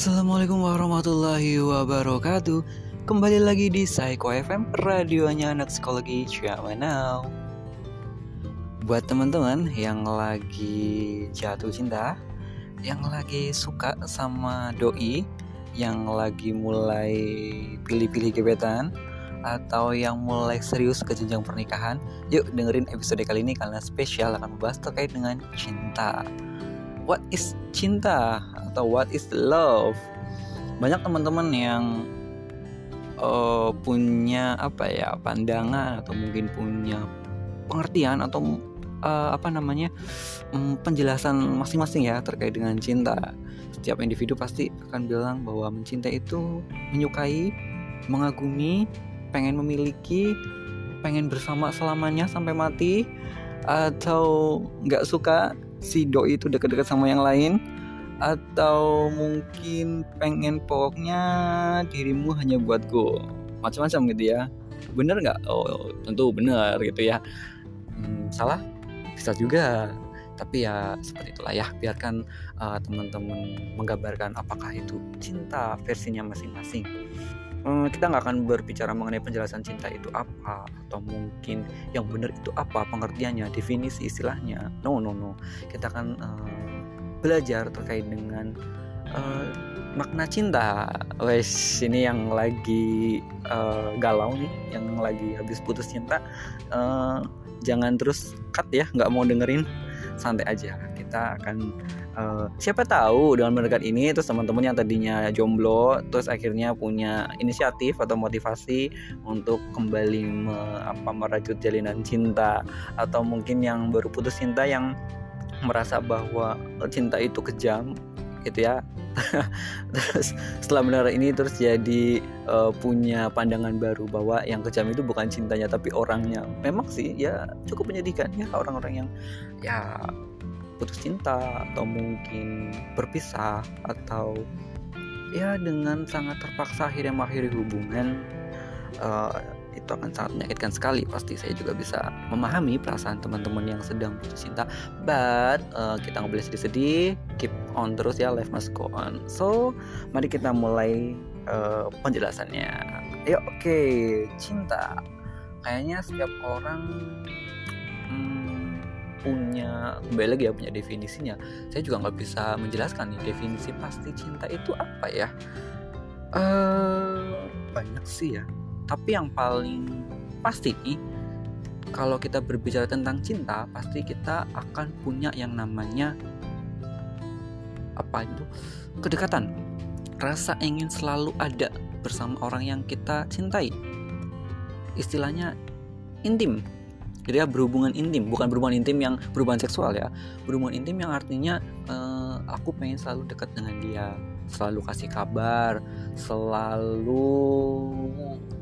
Assalamualaikum warahmatullahi wabarakatuh Kembali lagi di Psycho FM Radionya anak psikologi Now Buat teman-teman yang lagi jatuh cinta Yang lagi suka sama doi Yang lagi mulai pilih-pilih gebetan atau yang mulai serius ke jenjang pernikahan, yuk dengerin episode kali ini karena spesial akan membahas terkait dengan cinta. What is cinta atau what is love? Banyak teman-teman yang uh, punya apa ya pandangan atau mungkin punya pengertian atau uh, apa namanya um, penjelasan masing-masing ya terkait dengan cinta. Setiap individu pasti akan bilang bahwa mencintai itu menyukai, mengagumi, pengen memiliki pengen bersama selamanya sampai mati atau nggak suka si doi itu deket-deket sama yang lain? Atau mungkin pengen pokoknya dirimu hanya buat gue macam-macam gitu ya. Bener nggak? Oh tentu bener gitu ya. Hmm, salah. Bisa juga. Tapi ya seperti itulah ya. Biarkan uh, teman-teman menggambarkan apakah itu cinta versinya masing-masing kita nggak akan berbicara mengenai penjelasan cinta itu apa atau mungkin yang benar itu apa pengertiannya definisi istilahnya. No no no. Kita akan uh, belajar terkait dengan uh, makna cinta. Wes ini yang lagi uh, galau nih yang lagi habis putus cinta. Uh, jangan terus cut ya nggak mau dengerin. Santai aja. Kita akan uh, siapa tahu dengan mendekat ini terus teman-teman yang tadinya jomblo terus akhirnya punya inisiatif atau motivasi untuk kembali me, apa merajut jalinan cinta atau mungkin yang baru putus cinta yang merasa bahwa cinta itu kejam gitu ya. Terus setelah mendengar ini terus jadi uh, punya pandangan baru bahwa yang kejam itu bukan cintanya tapi orangnya. Memang sih ya cukup menyedihkan ya orang-orang yang ya putus cinta atau mungkin berpisah atau ya dengan sangat terpaksa akhirnya mengakhiri hubungan uh, itu akan sangat menyakitkan sekali. Pasti saya juga bisa memahami perasaan teman-teman yang sedang putus cinta. But uh, kita nggak boleh sedih-sedih keep on terus ya life must go on. So mari kita mulai uh, penjelasannya. Ya oke okay. cinta. Kayaknya setiap orang punya kembali lagi ya punya definisinya. Saya juga nggak bisa menjelaskan nih definisi pasti cinta itu apa ya? Uh, banyak sih ya. Tapi yang paling pasti nih kalau kita berbicara tentang cinta pasti kita akan punya yang namanya apa itu? Kedekatan. Rasa ingin selalu ada bersama orang yang kita cintai. Istilahnya intim gitu ya berhubungan intim bukan berhubungan intim yang berhubungan seksual ya. Berhubungan intim yang artinya uh, aku pengen selalu dekat dengan dia selalu kasih kabar selalu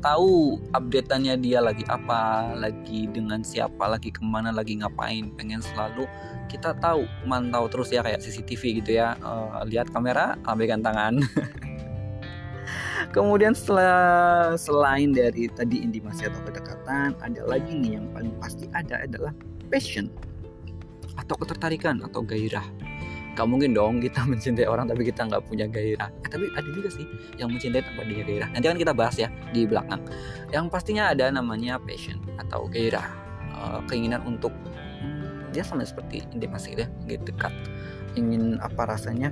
tahu updateannya dia lagi apa lagi dengan siapa lagi ke mana lagi ngapain. Pengen selalu kita tahu mantau terus ya kayak CCTV gitu ya. Uh, lihat kamera ambilkan tangan Kemudian setelah selain dari tadi intimasi atau kedekatan, ada lagi nih yang paling pasti ada adalah passion atau ketertarikan atau gairah. Gak mungkin dong kita mencintai orang tapi kita nggak punya gairah. Eh, tapi ada juga sih yang mencintai tanpa dia gairah. Nanti kan kita bahas ya di belakang. Yang pastinya ada namanya passion atau gairah, uh, keinginan untuk hmm, dia sama seperti intimasi ya, gitu dekat. Ingin apa rasanya?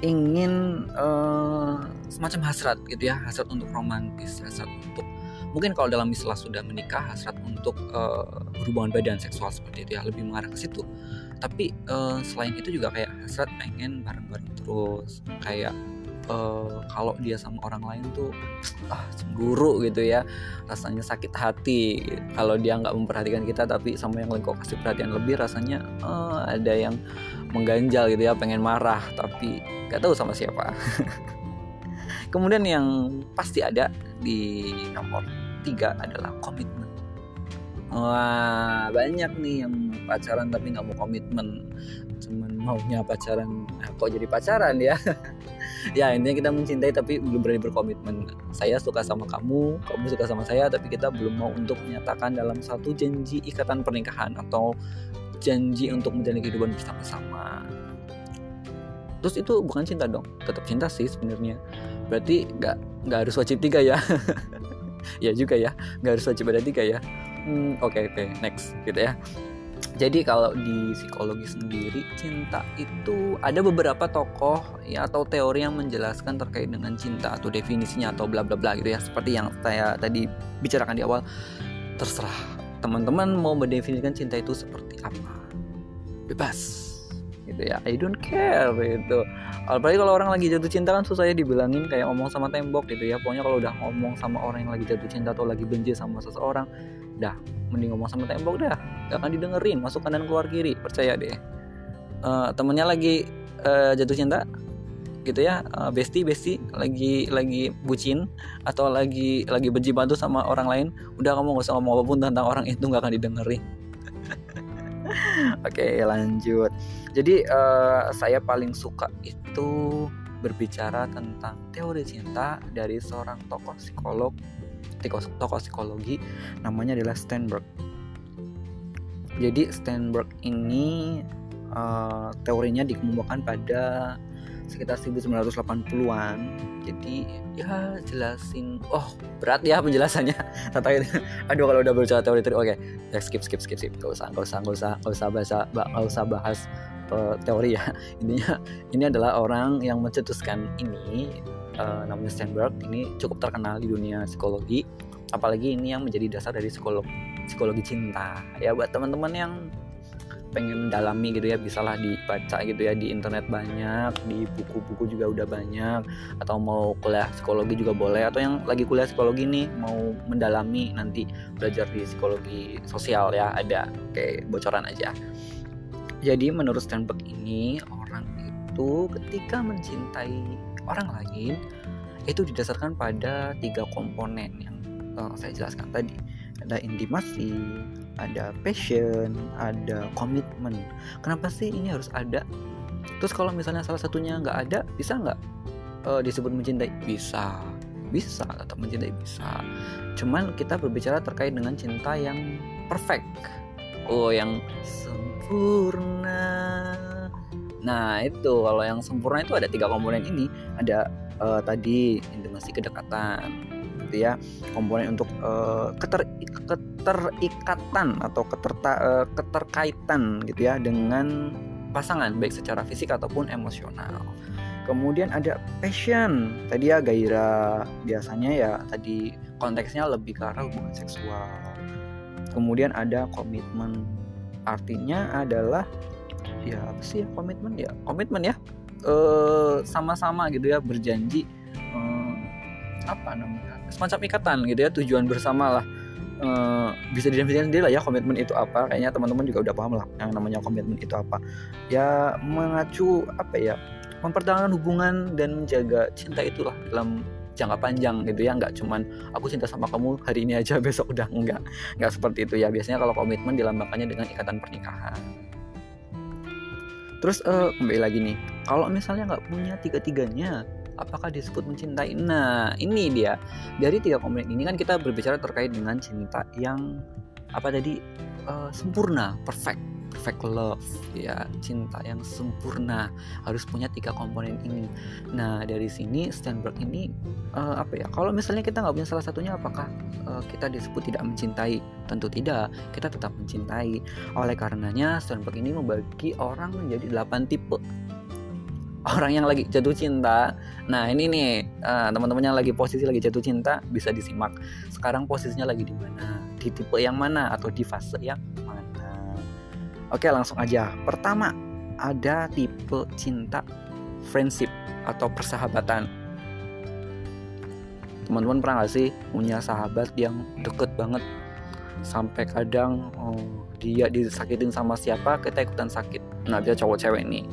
Ingin uh, semacam hasrat gitu ya hasrat untuk romantis hasrat untuk mungkin kalau dalam istilah sudah menikah hasrat untuk uh, berhubungan badan seksual seperti itu ya lebih mengarah ke situ. Tapi uh, selain itu juga kayak hasrat pengen bareng-bareng terus kayak uh, kalau dia sama orang lain tuh ah cemburu gitu ya rasanya sakit hati. Kalau dia nggak memperhatikan kita tapi sama yang lain kok kasih perhatian lebih rasanya uh, ada yang mengganjal gitu ya pengen marah tapi nggak tahu sama siapa. Kemudian yang pasti ada di nomor tiga adalah komitmen. Wah banyak nih yang pacaran tapi nggak mau komitmen. Cuman maunya pacaran nah, kok jadi pacaran ya? Ya intinya kita mencintai tapi belum berani berkomitmen. Saya suka sama kamu kamu suka sama saya tapi kita belum mau untuk menyatakan dalam satu janji ikatan pernikahan atau janji untuk menjalani kehidupan bersama-sama. Terus itu bukan cinta dong tetap cinta sih sebenarnya. Berarti nggak nggak harus wajib tiga ya. Ya juga ya nggak harus wajib ada tiga ya. Hmm, oke okay, oke okay, next gitu ya. Jadi kalau di psikologi sendiri cinta itu ada beberapa tokoh ya atau teori yang menjelaskan terkait dengan cinta atau definisinya atau bla bla bla gitu ya. Seperti yang saya tadi bicarakan di awal terserah teman-teman mau mendefinisikan cinta itu seperti apa? Bebas. Gitu ya I don't care gitu. Apalagi kalau orang lagi jatuh cinta kan susah ya dibilangin kayak ngomong sama tembok gitu ya. Pokoknya kalau udah ngomong sama orang yang lagi jatuh cinta atau lagi benci sama seseorang dah mending ngomong sama tembok dah. Gak akan didengerin masuk kanan keluar kiri. Percaya deh. Uh, temennya lagi uh, jatuh cinta gitu ya uh, besti besti lagi lagi bucin atau lagi lagi benci bantu sama orang lain udah kamu gak usah ngomong apa pun tentang orang itu gak akan didengerin oke lanjut jadi uh, saya paling suka itu berbicara tentang teori cinta dari seorang tokoh psikolog tokoh psikologi namanya adalah Steinberg. Jadi Steinberg ini uh, teorinya dikemukakan pada sekitar 1980-an. Jadi ya jelasin oh berat ya penjelasannya. aduh kalau udah berbicara teori-teori oke, okay. ya skip skip skip skip. Gak usah gak usah gak usah gak usah bahasa gak usah bahas uh, teori ya intinya ini adalah orang yang mencetuskan ini uh, namanya Steinberg ini cukup terkenal di dunia psikologi apalagi ini yang menjadi dasar dari psikolog psikologi cinta ya buat teman-teman yang pengen mendalami gitu ya bisalah dibaca gitu ya di internet banyak di buku-buku juga udah banyak atau mau kuliah psikologi juga boleh atau yang lagi kuliah psikologi nih mau mendalami nanti belajar di psikologi sosial ya ada kayak bocoran aja jadi menurut Steinberg ini orang itu ketika mencintai orang lain itu didasarkan pada tiga komponen yang uh, saya jelaskan tadi. Ada intimasi, ada passion, ada komitmen. Kenapa sih ini harus ada? Terus kalau misalnya salah satunya nggak ada, bisa nggak uh, disebut mencintai? Bisa, bisa tetap mencintai bisa. Cuman kita berbicara terkait dengan cinta yang perfect. Oh, yang sempurna. Nah itu kalau yang sempurna itu ada tiga komponen ini. Ada uh, tadi intimasi kedekatan, gitu ya. Komponen untuk uh, keter keterikatan atau keterta, uh, keterkaitan gitu ya dengan pasangan baik secara fisik ataupun emosional. Kemudian ada passion, tadi ya gairah biasanya ya tadi konteksnya lebih ke arah hubungan seksual. Kemudian ada komitmen artinya adalah ya apa sih ya komitmen ya komitmen ya sama sama-sama gitu ya berjanji apa namanya? Semacam ikatan gitu ya tujuan bersama lah. Uh, bisa didefinisikan sendiri lah ya komitmen itu apa. Kayaknya teman-teman juga udah paham lah yang namanya komitmen itu apa. Ya mengacu apa ya mempertahankan hubungan dan menjaga cinta itulah dalam jangka panjang gitu ya. Nggak cuman aku cinta sama kamu hari ini aja besok udah. Enggak nggak seperti itu ya. Biasanya kalau komitmen dilambangkannya dengan ikatan pernikahan. Terus uh, kembali lagi nih. Kalau misalnya nggak punya tiga-tiganya apakah disebut mencintai? Nah ini dia. Dari tiga komponen ini kan kita berbicara terkait dengan cinta yang apa tadi uh, sempurna perfect perfect love ya. Cinta yang sempurna harus punya tiga komponen ini. Nah dari sini Steinberg ini uh, apa ya kalau misalnya kita nggak punya salah satunya apakah uh, kita disebut tidak mencintai? Tentu tidak kita tetap mencintai. Oleh karenanya Steinberg ini membagi orang menjadi delapan tipe orang yang lagi jatuh cinta. Nah ini nih uh, teman-teman yang lagi posisi lagi jatuh cinta bisa disimak. Sekarang posisinya lagi di mana? Di tipe yang mana atau di fase yang Oke, langsung aja. Pertama, ada tipe cinta friendship atau persahabatan. Teman-teman pernah gak sih punya sahabat yang deket banget sampai kadang oh, dia disakitin sama siapa kita ikutan sakit. Nah, dia cowok cewek nih.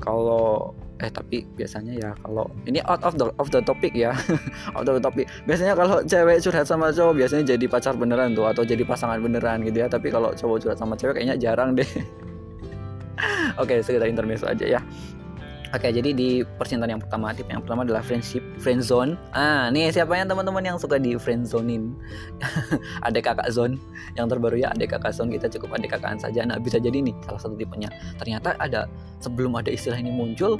Kalau eh tapi biasanya ya kalau ini out of the of the topic ya. Out of the topic. Biasanya kalau cewek curhat sama cowok biasanya jadi pacar beneran tuh atau jadi pasangan beneran gitu ya. Tapi kalau cowok curhat sama cewek kayaknya jarang deh. Oke okay, sekedar intermezzo aja ya Oke, jadi di percintaan yang pertama, tipe yang pertama adalah friendship, friend zone. Ah, nih siapa yang teman-teman yang suka di friend zonein? ada kakak zone yang terbaru ya, ada kakak zone kita cukup ada kakaan saja. Nah, bisa jadi nih salah satu tipenya. Ternyata ada sebelum ada istilah ini muncul,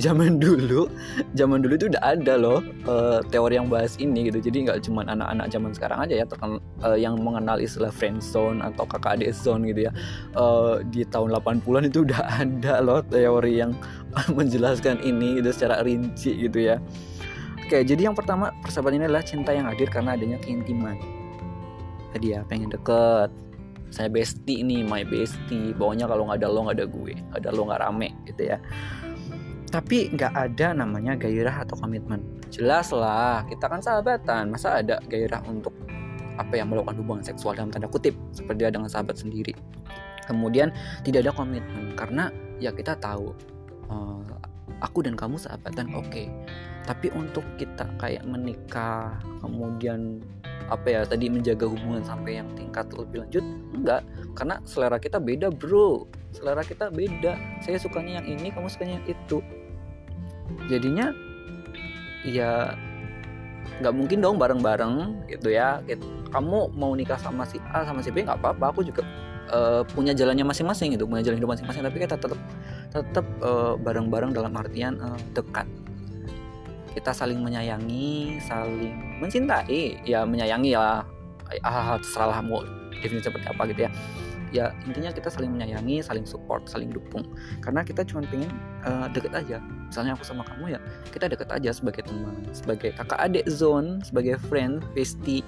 zaman dulu zaman dulu itu udah ada loh uh, teori yang bahas ini gitu. Jadi nggak cuma anak-anak zaman sekarang aja ya terkenal uh, yang mengenal istilah friend zone atau kakak adik zone gitu ya. Uh, di tahun 80-an itu udah ada loh teori yang menjelaskan ini gitu secara rinci gitu ya. Oke jadi yang pertama persahabatan ini adalah cinta yang hadir karena adanya keintiman. Tadi ya pengen deket. Saya bestie ini my bestie. Pokoknya kalau nggak ada lo nggak ada gue. Nggak ada lo nggak rame gitu ya tapi nggak ada namanya gairah atau komitmen. Jelas lah kita kan sahabatan. Masa ada gairah untuk apa yang melakukan hubungan seksual dalam tanda kutip? Seperti dia dengan sahabat sendiri. Kemudian tidak ada komitmen. Karena ya kita tahu uh, aku dan kamu sahabatan oke. Okay. tapi untuk kita kayak menikah kemudian apa ya tadi menjaga hubungan sampai yang tingkat lebih lanjut enggak. Karena selera kita beda bro. Selera kita beda. Saya sukanya yang ini kamu sukanya yang itu jadinya ya nggak mungkin dong bareng-bareng gitu ya. Kamu mau nikah sama si A sama si B nggak apa-apa aku juga uh, punya jalannya masing-masing gitu punya jalan hidup masing-masing tapi kita tetap tetap uh, bareng-bareng dalam artian uh, dekat. Kita saling menyayangi saling mencintai ya menyayangi ya ah terserah mau definisi seperti apa gitu ya ya intinya kita saling menyayangi saling support saling dukung. Karena kita cuma pengen uh, deket aja. Misalnya aku sama kamu ya kita deket aja sebagai teman sebagai kakak adik zone sebagai friend bestie.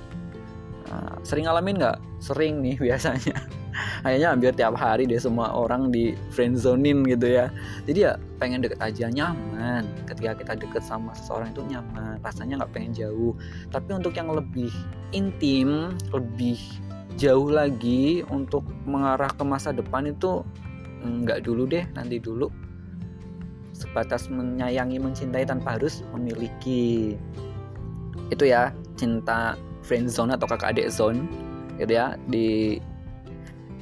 Uh, sering ngalamin nggak? Sering nih biasanya. Kayaknya hampir tiap hari deh semua orang di friend zonein gitu ya. Jadi ya pengen deket aja nyaman. Ketika kita deket sama seseorang itu nyaman rasanya nggak pengen jauh. Tapi untuk yang lebih intim lebih jauh lagi untuk mengarah ke masa depan itu nggak dulu deh nanti dulu. Sebatas menyayangi mencintai tanpa harus memiliki. Itu ya cinta friend zone atau kakak adik zone. Gitu ya di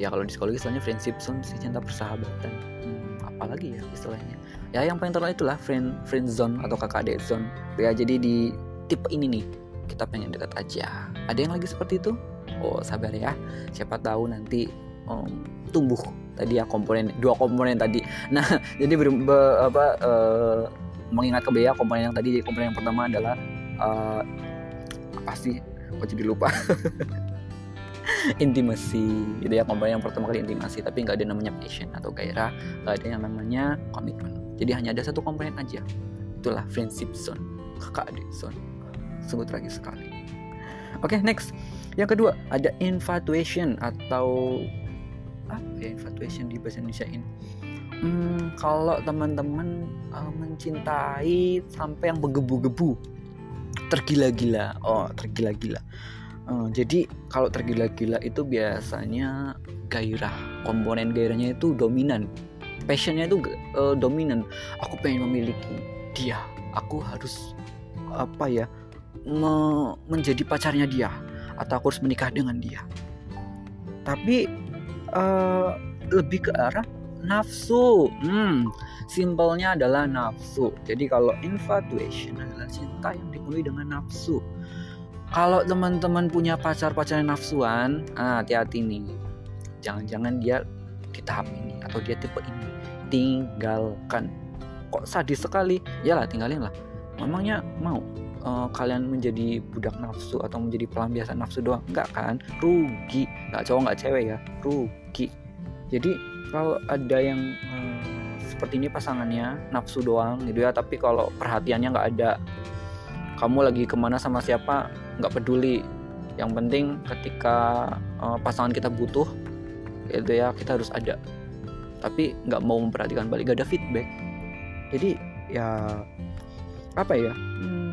ya kalau di psikologi istilahnya friendship zone sih cinta persahabatan. Hmm, apalagi ya istilahnya? Ya yang paling terkenal itulah friend friend zone atau kakak adik zone. Ya jadi di tipe ini nih kita pengen dekat aja. Ada yang lagi seperti itu oh sabar ya. Siapa tahu nanti um, tumbuh tadi ya komponen dua komponen tadi. Nah jadi ber, be, apa uh, mengingat ke Bea komponen yang tadi. Komponen yang pertama adalah uh, apa sih? Kok jadi lupa? Intimasi. Gitu ya komponen yang pertama kali intimasi tapi nggak ada namanya passion atau gairah nggak ada yang namanya komitmen. Jadi hanya ada satu komponen aja. Itulah friendship zone kakak adik zone. Sungguh tragis sekali. Oke okay, next yang kedua ada infatuation atau apa ya infatuation di bahasa Indonesia ini? Hmm, kalau teman-teman uh, mencintai sampai yang bergebu-gebu tergila-gila. Oh tergila-gila. Uh, jadi kalau tergila-gila itu biasanya gairah. Komponen gairahnya itu dominan. Passionnya itu uh, dominan. Aku pengen memiliki dia. Aku harus apa ya me menjadi pacarnya dia atau aku harus menikah dengan dia. Tapi uh, lebih ke arah nafsu. Hmm simpelnya adalah nafsu. Jadi kalau infatuation adalah cinta yang dipenuhi dengan nafsu. Kalau teman-teman punya pacar-pacar nafsuan ah, hati-hati nih. Jangan-jangan dia di tahap ini atau dia tipe ini. Tinggalkan. Kok sadis sekali? Ya lah tinggalin lah. Memangnya mau uh, kalian menjadi budak nafsu atau menjadi pelampiasan nafsu doang? Enggak kan? Rugi. Nggak cowok nggak cewek ya? Rugi. Jadi kalau ada yang uh, seperti ini pasangannya nafsu doang gitu ya tapi kalau perhatiannya nggak ada kamu lagi ke mana sama siapa nggak peduli. Yang penting ketika uh, pasangan kita butuh itu ya kita harus ada. Tapi nggak mau memperhatikan balik gak ada feedback. Jadi ya apa ya? Hmm,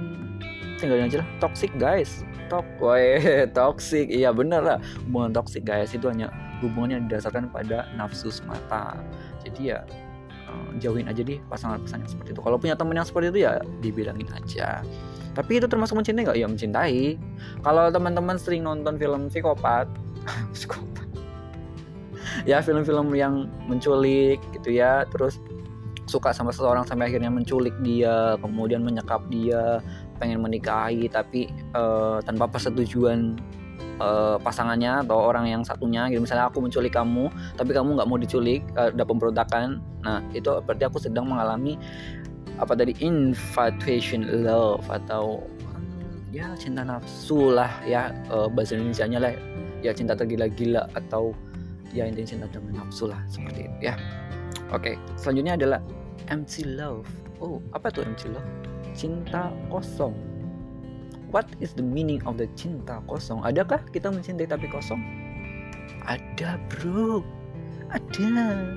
tinggalin aja lah. Toxic guys. Tok woi toxic. Iya bener lah. Hubungan toxic guys itu hanya hubungan yang didasarkan pada nafsu semata. Jadi ya uh, jauhin aja deh pasangan-pasangan yang seperti itu. Kalau punya temen yang seperti itu ya dibilangin aja. Tapi itu termasuk mencintai nggak? Ya mencintai. Kalau teman-teman sering nonton film psikopat psikopat. Ya film-film yang menculik gitu ya. Terus suka sama seseorang sampai akhirnya menculik dia kemudian menyekap dia pengen menikahi tapi uh, tanpa persetujuan uh, pasangannya atau orang yang satunya gitu. Misalnya aku menculik kamu tapi kamu nggak mau diculik uh, ada pemberontakan. Nah itu berarti aku sedang mengalami apa tadi infatuation love atau ya cinta nafsu lah ya uh, bahasa Indonesia nya lah. Ya cinta tergila-gila atau ya intinya cinta dengan nafsu lah seperti itu ya. Oke selanjutnya adalah empty love. Oh apa tuh empty love cinta kosong what is the meaning of the cinta kosong adakah kita mencintai tapi kosong ada bro ada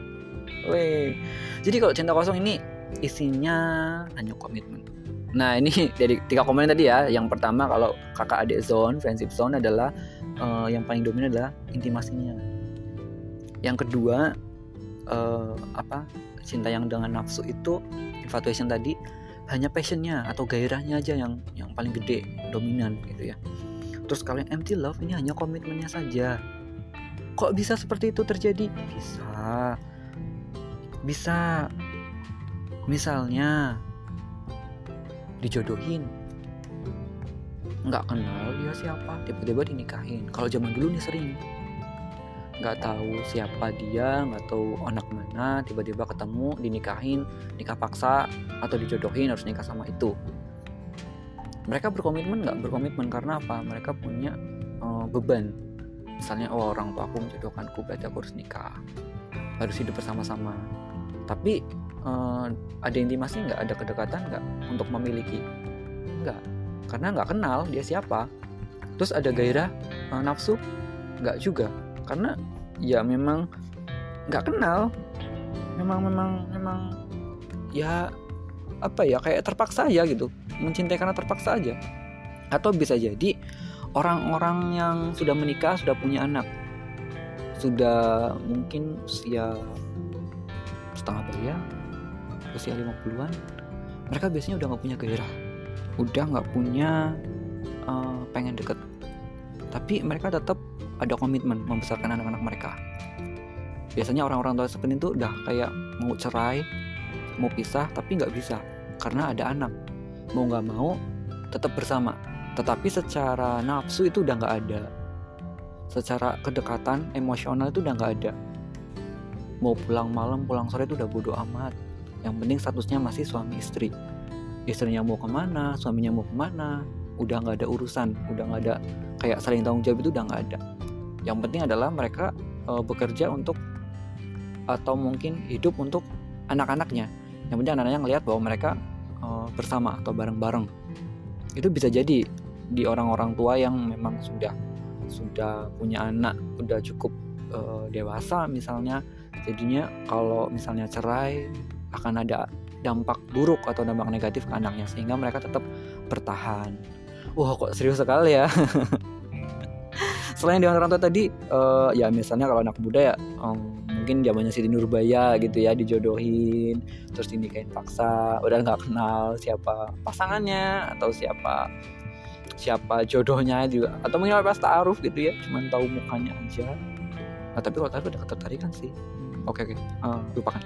Weh. Jadi kalau cinta kosong ini isinya hanya komitmen. Nah ini dari tiga komen tadi ya. Yang pertama kalau kakak adik zone, friendship zone adalah uh, yang paling dominan adalah intimasinya. Yang kedua uh, apa cinta yang dengan nafsu itu infatuation tadi hanya passionnya atau gairahnya aja yang yang paling gede dominan gitu ya. Terus kalau yang empty love ini hanya komitmennya saja. Kok bisa seperti itu terjadi? Bisa. Bisa misalnya dijodohin nggak kenal dia siapa tiba-tiba dinikahin kalau zaman dulu nih sering nggak tahu siapa dia nggak tahu anak mana tiba-tiba ketemu dinikahin nikah paksa atau dijodohin harus nikah sama itu. Mereka berkomitmen nggak? Berkomitmen karena apa? Mereka punya uh, beban. Misalnya oh orang tua aku menjodohkanku berarti aku harus nikah. Harus hidup bersama-sama. Tapi uh, ada intimasi nggak? Ada kedekatan nggak? Untuk memiliki? Nggak. Karena nggak kenal dia siapa. Terus ada gairah uh, nafsu? Nggak juga. Karena ya memang nggak kenal. Memang memang memang ya apa ya kayak terpaksa aja gitu. Mencintai karena terpaksa aja. Atau bisa jadi orang-orang yang sudah menikah sudah punya anak. Sudah mungkin usia setengah bayar usia 50-an mereka biasanya udah nggak punya gairah. Udah nggak punya uh, pengen deket. Tapi mereka tetap ada komitmen membesarkan anak-anak mereka. Biasanya orang-orang tua seperti itu udah kayak mau cerai mau pisah tapi nggak bisa karena ada anak. Mau nggak mau tetap bersama. Tetapi secara nafsu itu udah nggak ada. Secara kedekatan emosional itu udah nggak ada. Mau pulang malam pulang sore itu udah bodoh amat. Yang penting statusnya masih suami istri. Istrinya mau ke mana suaminya mau ke mana udah nggak ada urusan udah nggak ada kayak saling tanggung jawab itu udah nggak ada yang penting adalah mereka e, bekerja untuk atau mungkin hidup untuk anak-anaknya yang penting anak-anaknya ngelihat bahwa mereka e, bersama atau bareng-bareng itu bisa jadi di orang-orang tua yang memang sudah sudah punya anak udah cukup e, dewasa misalnya jadinya kalau misalnya cerai akan ada dampak buruk atau dampak negatif ke anaknya sehingga mereka tetap bertahan. Wah kok serius sekali ya. Selain di orang tua tadi, uh, ya misalnya kalau anak muda ya um, mungkin zamannya Siti Nurbaya gitu ya dijodohin, terus dinikahin paksa, udah nggak kenal siapa pasangannya atau siapa siapa jodohnya juga atau mungkin pas taaruf gitu ya, cuman tahu mukanya aja. Nah, tapi kalau taaruf ada ketertarikan sih. Oke oke, uh, lupakan.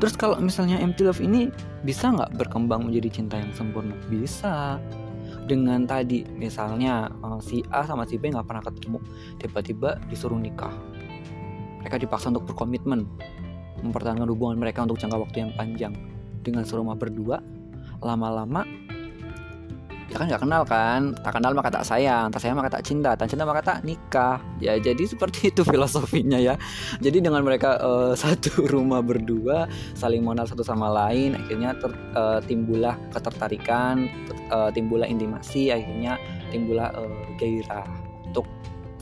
Terus kalau misalnya empty love ini bisa nggak berkembang menjadi cinta yang sempurna? Bisa. Dengan tadi misalnya eh, si A sama si B nggak pernah ketemu, tiba-tiba disuruh nikah. Mereka dipaksa untuk berkomitmen, mempertahankan hubungan mereka untuk jangka waktu yang panjang. Dengan serumah berdua, lama-lama ya kan nggak kenal kan? Tak kenal maka tak sayang tak sayang maka tak cinta tak cinta maka tak nikah. Ya jadi seperti itu filosofinya ya. Jadi dengan mereka uh, satu rumah berdua saling mengenal satu sama lain akhirnya ter, uh, timbullah ketertarikan uh, timbullah intimasi akhirnya timbullah uh, gairah untuk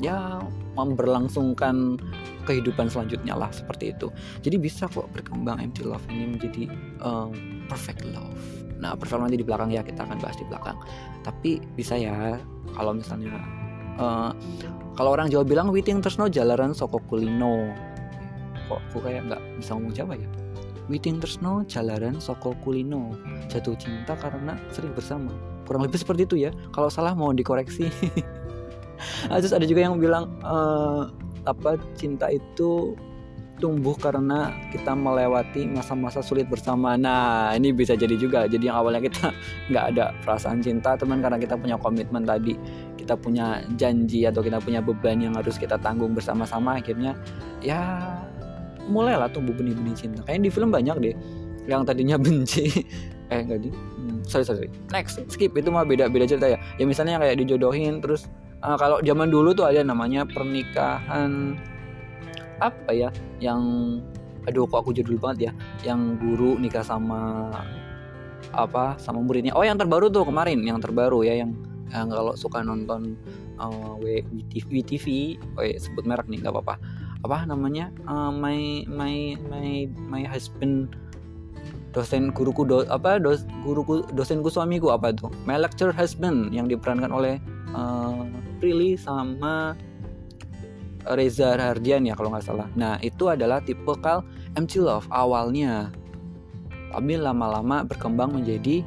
ya memberlangsungkan kehidupan selanjutnya lah seperti itu. Jadi bisa kok berkembang empty love ini menjadi uh, perfect love Nah, performa nanti di belakang ya kita akan bahas di belakang. Tapi bisa ya kalau misalnya uh, kalau orang Jawa bilang witing tersno jalaran soko kulino. Kok aku kayak nggak bisa ngomong Jawa ya? Witing tersno jalaran soko kulino. Jatuh cinta karena sering bersama. Kurang lebih seperti itu ya. Kalau salah mau dikoreksi. nah, terus ada juga yang bilang uh, apa cinta itu tumbuh karena kita melewati masa-masa sulit bersama. Nah, ini bisa jadi juga. Jadi yang awalnya kita nggak ada perasaan cinta, teman karena kita punya komitmen tadi, kita punya janji atau kita punya beban yang harus kita tanggung bersama-sama. Akhirnya ya mulailah tumbuh benih-benih cinta. Kayaknya di film banyak deh yang tadinya benci eh enggak di hmm, sorry sorry next skip itu mah beda beda cerita ya ya misalnya kayak dijodohin terus uh, kalau zaman dulu tuh ada namanya pernikahan apa ya yang aduh kok aku jadul banget ya yang guru nikah sama apa sama muridnya. Oh yang terbaru tuh kemarin yang terbaru ya yang, yang kalau suka nonton uh, WTV, WTV oh ya, sebut merek nih nggak apa-apa. Apa namanya? Uh, my my my my husband dosen guruku do, apa dos, guruku dosenku suamiku apa itu? My lecture husband yang diperankan oleh uh, Prilly sama Reza Hardian ya kalau nggak salah. Nah itu adalah tipe kal MC Love awalnya, tapi lama-lama berkembang menjadi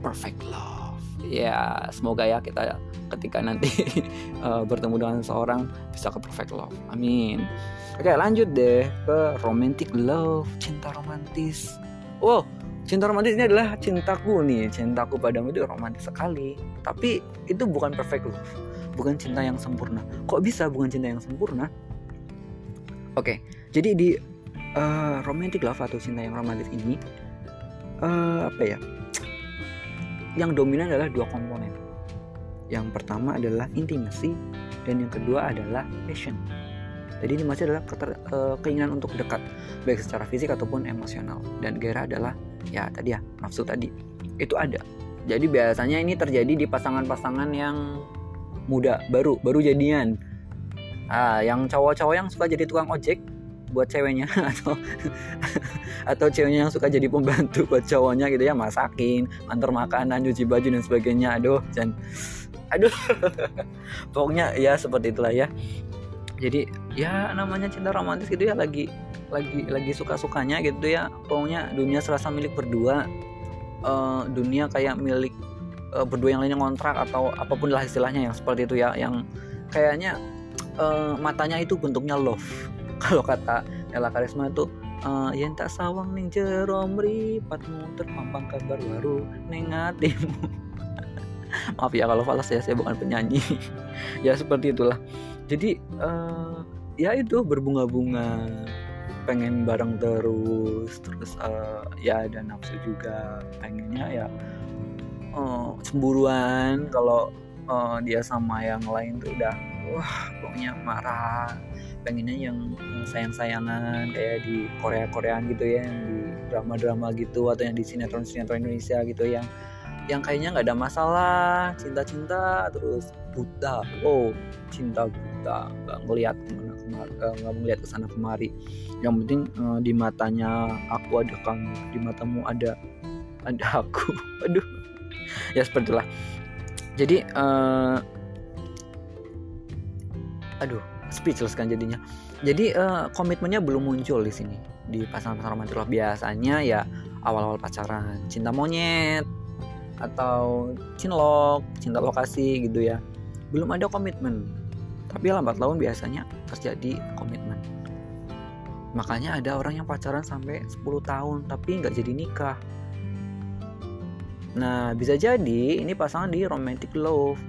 Perfect Love. Ya semoga ya kita ketika nanti uh, bertemu dengan seorang bisa ke Perfect Love. Amin. Oke lanjut deh ke Romantic Love, cinta romantis. Wow, cinta romantis ini adalah cintaku nih, cintaku padamu itu romantis sekali. Tapi itu bukan perfect love bukan cinta yang sempurna. Kok bisa bukan cinta yang sempurna? Oke, jadi di uh, romantic love atau cinta yang romantis ini uh, apa ya? Yang dominan adalah dua komponen. Yang pertama adalah intimacy dan yang kedua adalah passion. Jadi intimasi adalah keter, uh, keinginan untuk dekat baik secara fisik ataupun emosional dan gairah adalah ya tadi ya nafsu tadi itu ada. Jadi biasanya ini terjadi di pasangan-pasangan yang muda baru baru jadian. Ah yang cowok-cowok yang suka jadi tukang ojek buat ceweknya atau atau ceweknya yang suka jadi pembantu buat cowoknya gitu ya masakin antar makanan cuci baju dan sebagainya. Aduh dan aduh. Pokoknya ya seperti itulah ya. Jadi ya namanya cinta romantis gitu ya lagi lagi lagi suka sukanya gitu ya. Pokoknya dunia serasa milik berdua. Uh, dunia kayak milik uh, berdua yang lainnya ngontrak atau apa pun lah istilahnya yang seperti itu ya yang kayaknya uh, matanya itu bentuknya love. Kalau kata Ella Karisma itu uh, yang tak sawang ning jero mripatmu terpampang kabar baru ning maaf ya kalau falas ya saya bukan penyanyi. Ya seperti itulah. Jadi uh, ya itu berbunga-bunga pengen bareng terus terus uh, ya ada nafsu juga pengennya ya uh, cemburuan kalau uh, dia sama yang lain tuh udah wah pokoknya marah. Pengennya yang sayang-sayangan kayak di Korea Koreaan gitu ya yang di drama-drama gitu atau yang di sinetron sinetron Indonesia gitu yang yang kayaknya nggak ada masalah. Cinta-cinta terus buta. Oh cinta buta. Nggak ngelihat ke mana kemari nggak ngelihat ke sana kemari. Yang penting di matanya aku ada kamu di matamu ada ada aku. Aduh ya seperti itulah. Jadi uh, aduh speechless kan jadinya. Jadi uh, komitmennya belum muncul di sini di pasangan-pasangan romantis loh biasanya ya awal-awal pacaran cinta monyet atau cinlok cinta lokasi gitu ya. Belum ada komitmen. Tapi lambat laun biasanya terjadi komitmen. Makanya ada orang yang pacaran sampai 10 tahun tapi nggak jadi nikah Nah, bisa jadi ini pasangan di romantic love.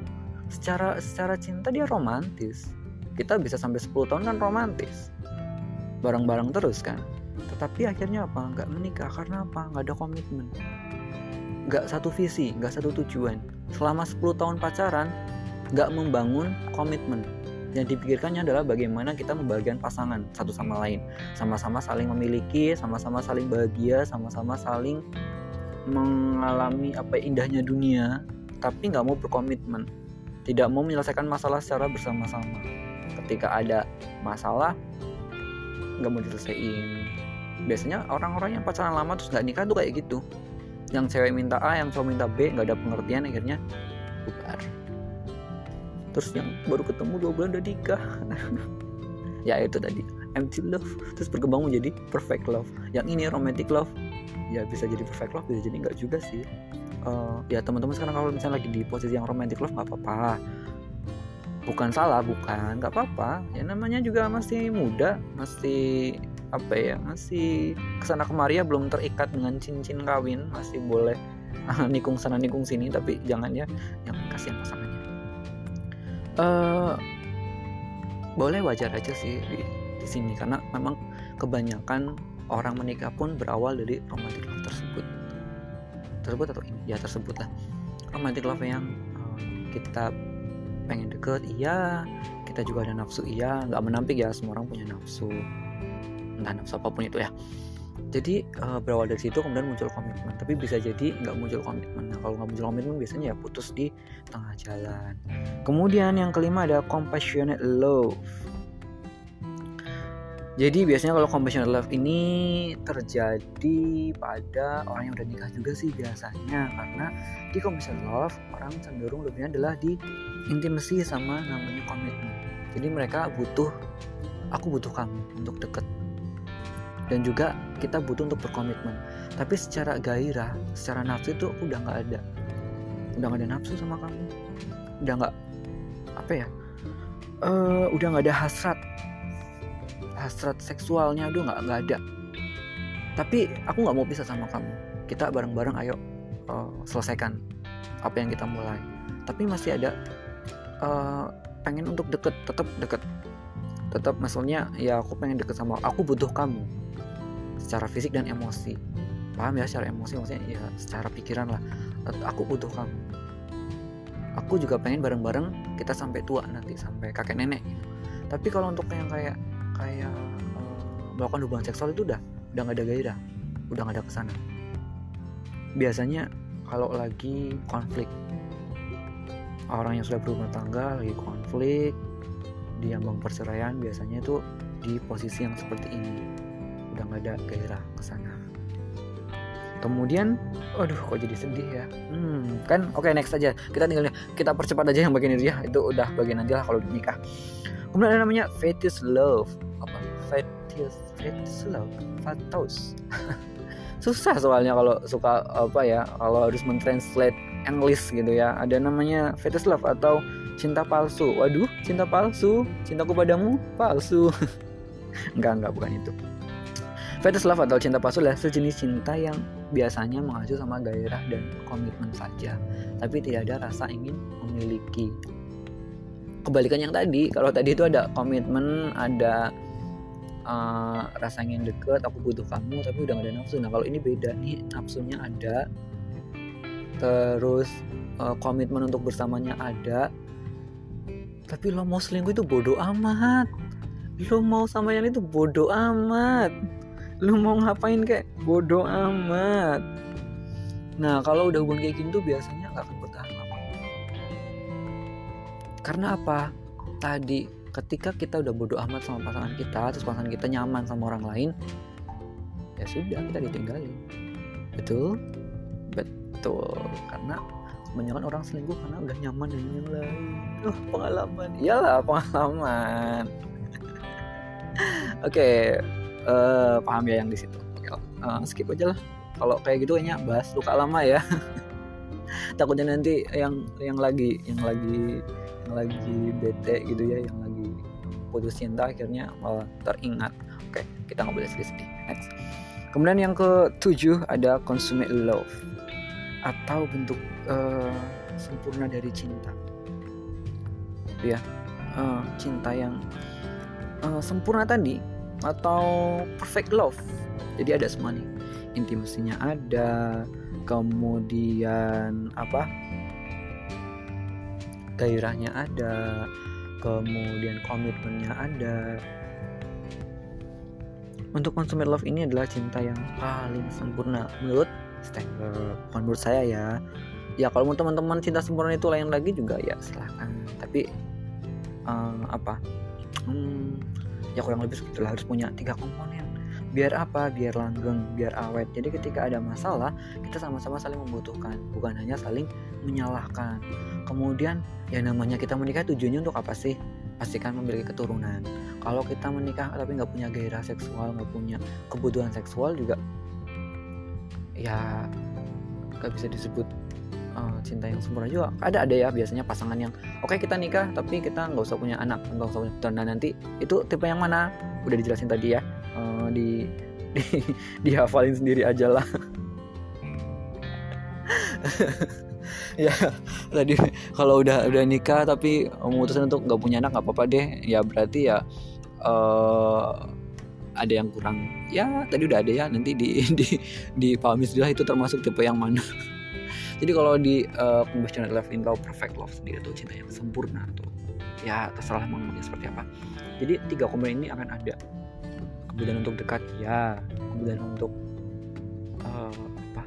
Secara secara cinta dia romantis. Kita bisa sampai 10 tahun kan romantis. Bareng-bareng terus kan. Tetapi akhirnya apa? Nggak menikah karena apa? Nggak ada komitmen. Nggak satu visi, nggak satu tujuan. Selama 10 tahun pacaran, nggak membangun komitmen. Yang dipikirkannya adalah bagaimana kita membagikan pasangan satu sama lain. Sama-sama saling memiliki, sama-sama saling bahagia, sama-sama saling mengalami apa indahnya dunia tapi nggak mau berkomitmen. Tidak mau menyelesaikan masalah secara bersama-sama. Ketika ada masalah nggak mau diselesaikan. Biasanya orang-orang yang pacaran lama terus nggak nikah tuh kayak gitu. Yang cewek minta A yang cowok minta B nggak ada pengertian akhirnya bubar. Terus yang baru ketemu dua bulan udah nikah. Ya itu tadi. Empty love. Terus berkembang menjadi perfect love. Yang ini romantic love ya bisa jadi perfect love bisa jadi enggak juga sih. Uh, ya teman-teman sekarang kalau misalnya lagi di posisi yang romantic love nggak apa-apa. Bukan salah bukan nggak apa-apa. Ya namanya juga masih muda masih apa ya masih ke sana kemari ya belum terikat dengan cincin kawin. Masih boleh nikung sana nikung sini tapi jangan ya yang kasihan pasangannya. Uh, boleh wajar aja sih di, di sini karena memang kebanyakan orang menikah pun berawal dari romantic love tersebut. Tersebut atau ya tersebut lah. Romantic love yang uh, kita pengen deket iya. Kita juga ada nafsu iya. Nggak menampik ya semua orang punya nafsu. Entah nafsu apa pun itu ya. Jadi uh, berawal dari situ kemudian muncul komitmen. Tapi bisa jadi nggak muncul komitmen. Nah kalau nggak muncul komitmen biasanya ya putus di tengah jalan. Kemudian yang kelima ada compassionate love jadi biasanya kalau compassionate love ini terjadi pada orang yang udah nikah juga sih biasanya. Karena di compassionate love orang cenderung lebihnya adalah di intimacy sama namanya komitmen. Jadi mereka butuh aku butuh kamu untuk deket. Dan juga kita butuh untuk berkomitmen. Tapi secara gairah, secara nafsu itu udah nggak ada, udah nggak ada nafsu sama kamu, udah nggak apa ya, uh, udah nggak ada hasrat hasrat seksualnya aduh nggak nggak ada. Tapi aku nggak mau pisah sama kamu. Kita bareng-bareng ayo uh, selesaikan apa yang kita mulai. Tapi masih ada uh, pengen untuk deket tetap deket. Tetap maksudnya ya aku pengen deket sama aku butuh kamu. Secara fisik dan emosi. Paham ya secara emosi maksudnya ya secara pikiran lah. Aku butuh kamu. Aku juga pengen bareng-bareng kita sampai tua nanti sampai kakek nenek gitu. tapi kalau untuk yang kayak kayak uh, melakukan hubungan seksual itu udah udah nggak ada gairah udah nggak ada ke sana biasanya kalau lagi konflik orang yang sudah berumah tangga lagi konflik di ambang perceraian biasanya itu di posisi yang seperti ini. Udah nggak ada gairah ke sana kemudian aduh kok jadi sedih ya? Hmm, kan oke okay, next aja. Kita tinggal kita percepat aja yang bagian itu ya. Itu udah bagian nanti lah kalau nikah. Kemudian ada namanya fetish love fatos susah soalnya kalau suka apa ya kalau harus mentranslate English gitu ya. Ada namanya fetish love atau cinta palsu. Waduh cinta palsu. Cintaku padamu palsu. Enggak enggak bukan itu. Fetish love atau cinta palsu adalah sejenis cinta yang biasanya mengacu sama gairah dan komitmen saja tapi tidak ada rasa ingin memiliki. Kebalikan yang tadi kalau tadi itu ada komitmen ada uh, rasa ingin deket aku butuh kamu tapi udah gak ada nafsu. Nah kalau ini beda nih nafsunya ada. Terus uh, komitmen untuk bersamanya ada. Tapi lo mau selingkuh itu bodoh amat. Lo mau sama yang itu bodoh amat. Lo mau ngapain kayak bodoh amat. Nah kalau udah hubungan kayak tuh biasanya nggak akan karena apa? Tadi ketika kita udah bodoh amat sama pasangan kita terus pasangan kita nyaman sama orang lain ya sudah kita ditinggalin. Betul? Betul. Karena kebanyakan orang selingkuh karena udah nyaman dengan yang lain. Oh pengalaman. Iyalah pengalaman. Oke okay, uh, eh, paham ya yang di situ. Uh, skip aja lah. Kalau kayak gitu kayaknya bahas luka lama ya. Takutnya nanti yang yang lagi yang lagi yang lagi bete gitu ya yang putus cinta akhirnya malah teringat. Oke kita nggak boleh sedih-sedih. Next. Kemudian yang ketujuh ada consummate love atau bentuk uh, sempurna dari cinta. Ya uh, cinta yang uh, sempurna tadi atau perfect love. Jadi ada semua nih. Intimasinya ada kemudian apa? Gairahnya ada kemudian komitmennya ada. Untuk consumer love ini adalah cinta yang paling sempurna menurut Stengel bukan menurut saya ya. Ya kalau mau teman-teman cinta sempurna itu lain lagi juga ya silahkan. Tapi uh, apa? Hmm, ya kurang lebih harus punya tiga komponen biar apa? Biar langgeng biar awet. Jadi ketika ada masalah kita sama-sama saling membutuhkan. Bukan hanya saling menyalahkan. Kemudian ya namanya kita menikah tujuannya untuk apa sih? Pastikan memiliki keturunan. Kalau kita menikah tapi nggak punya gairah seksual nggak punya kebutuhan seksual juga ya nggak bisa disebut uh, cinta yang sempurna juga. Ada ada ya biasanya pasangan yang oke okay, kita nikah tapi kita nggak usah punya anak nggak usah punya keturunan nanti. Itu tipe yang mana? Udah dijelasin tadi ya di, di dihafalin sendiri aja lah. Ya tadi kalau udah udah nikah tapi memutuskan untuk nggak punya anak nggak apa-apa deh. Ya berarti ya uh, ada yang kurang. Ya tadi udah ada ya nanti di di di pahami itu termasuk tipe yang mana. Jadi kalau di uh, compassionate love in love perfect love sendiri itu cinta yang sempurna tuh. Ya terserah mau seperti apa. Jadi tiga komponen ini akan ada kemudian untuk dekat ya. Kemudian untuk uh, apa?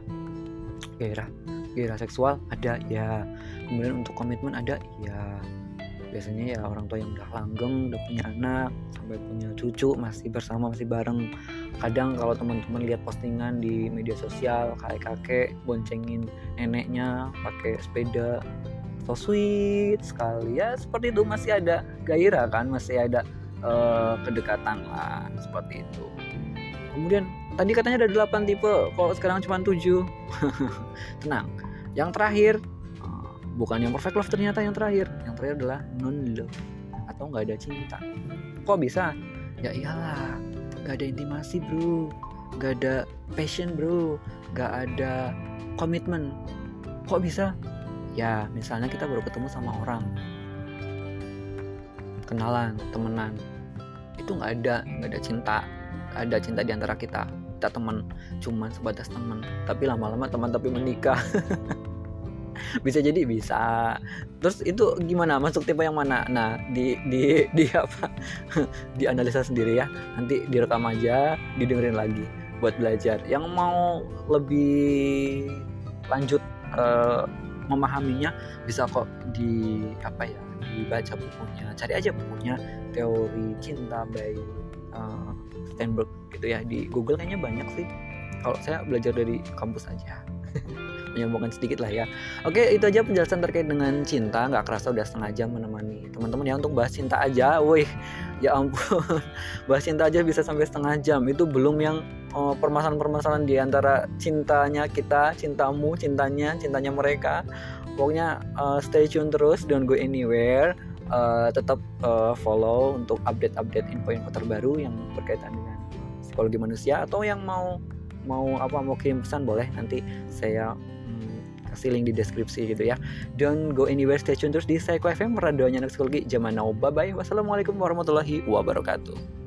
Gairah gairah seksual ada ya. Kemudian untuk komitmen ada ya. Biasanya ya orang tua yang udah langgeng udah punya anak sampai punya cucu masih bersama masih bareng. Kadang kalau teman-teman lihat postingan di media sosial kakek-kakek boncengin neneknya pakai sepeda. So sweet sekali. Ya seperti itu masih ada gairah kan masih ada uh, kedekatan lah seperti itu. Kemudian tadi katanya ada 8 tipe kalau sekarang cuma 7 tenang yang terakhir bukan yang perfect love ternyata yang terakhir. Yang terakhir adalah non love atau nggak ada cinta. Kok bisa? Ya iyalah nggak ada intimasi bro. Nggak ada passion bro. Nggak ada komitmen kok bisa? Ya misalnya kita baru ketemu sama orang. Kenalan temenan itu nggak ada nggak ada cinta nggak ada cinta di antara kita. Kita teman cuman sebatas teman. Tapi lama-lama teman tapi menikah. Bisa jadi bisa. Terus itu gimana? Masuk tipe yang mana? Nah di di di apa? Di analisa sendiri ya. Nanti direkam aja didengerin lagi buat belajar. Yang mau lebih lanjut uh, memahaminya bisa kok di apa ya dibaca bukunya. Cari aja bukunya teori cinta by uh, Steinberg gitu ya. Di Google kayaknya banyak sih. Kalau saya belajar dari kampus aja menyombongkan sedikit lah ya. Oke itu aja penjelasan terkait dengan cinta. Nggak kerasa udah setengah jam menemani teman-teman ya untuk bahas cinta aja. Wih ya ampun. Bahas cinta aja bisa sampai setengah jam. Itu belum yang oh, permasalahan-permasalahan di antara cintanya kita cintamu cintanya cintanya mereka. Pokoknya uh, stay tune terus. Don't go anywhere. Uh, tetap uh, follow untuk update-update info-info terbaru yang berkaitan dengan psikologi manusia atau yang mau mau apa mau kirim pesan boleh. Nanti saya kasih link di deskripsi gitu ya. Don't go anywhere stay tune terus di Psycho FM radionya anak psikologi zaman now. Bye bye wassalamualaikum warahmatullahi wabarakatuh